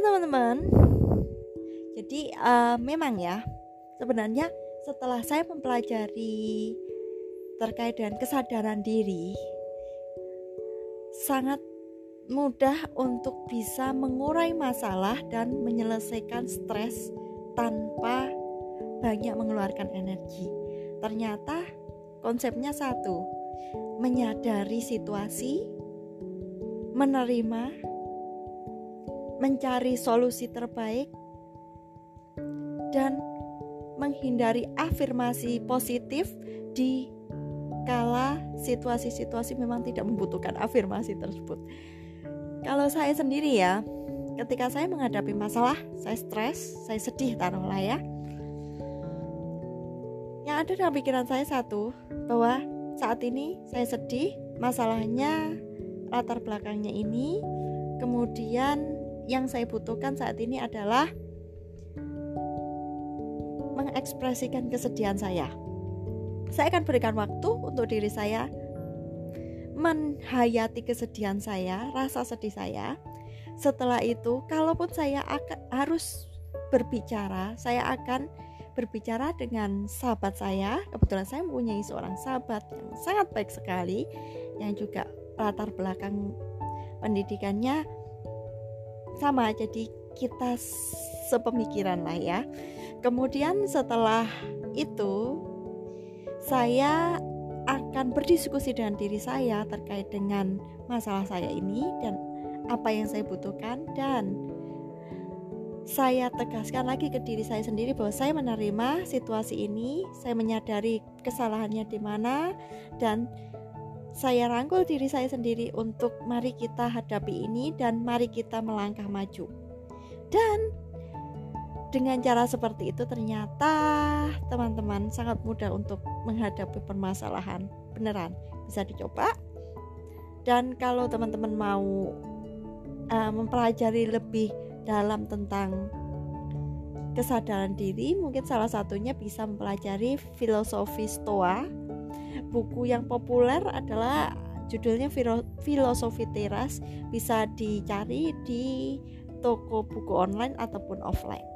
teman-teman jadi uh, memang ya sebenarnya setelah saya mempelajari terkait dengan kesadaran diri sangat mudah untuk bisa mengurai masalah dan menyelesaikan stres tanpa banyak mengeluarkan energi. Ternyata konsepnya satu, menyadari situasi, menerima, mencari solusi terbaik, dan menghindari afirmasi positif di kala situasi-situasi memang tidak membutuhkan afirmasi tersebut. Kalau saya sendiri ya, ketika saya menghadapi masalah, saya stres, saya sedih taruhlah ya. Yang ada dalam pikiran saya satu, bahwa saat ini saya sedih, masalahnya latar belakangnya ini, kemudian yang saya butuhkan saat ini adalah mengekspresikan kesedihan saya. Saya akan berikan waktu untuk diri saya menghayati kesedihan saya, rasa sedih saya. Setelah itu, kalaupun saya akan harus berbicara, saya akan berbicara dengan sahabat saya. Kebetulan saya mempunyai seorang sahabat yang sangat baik sekali, yang juga latar belakang pendidikannya sama. Jadi kita sepemikiran lah ya. Kemudian setelah itu saya akan berdiskusi dengan diri saya terkait dengan masalah saya ini dan apa yang saya butuhkan dan saya tegaskan lagi ke diri saya sendiri bahwa saya menerima situasi ini, saya menyadari kesalahannya di mana dan saya rangkul diri saya sendiri untuk mari kita hadapi ini dan mari kita melangkah maju. Dan dengan cara seperti itu ternyata teman-teman sangat mudah untuk menghadapi permasalahan. Beneran bisa dicoba. Dan kalau teman-teman mau uh, mempelajari lebih dalam tentang kesadaran diri mungkin salah satunya bisa mempelajari filosofi stoa buku yang populer adalah judulnya filosofi teras bisa dicari di toko buku online ataupun offline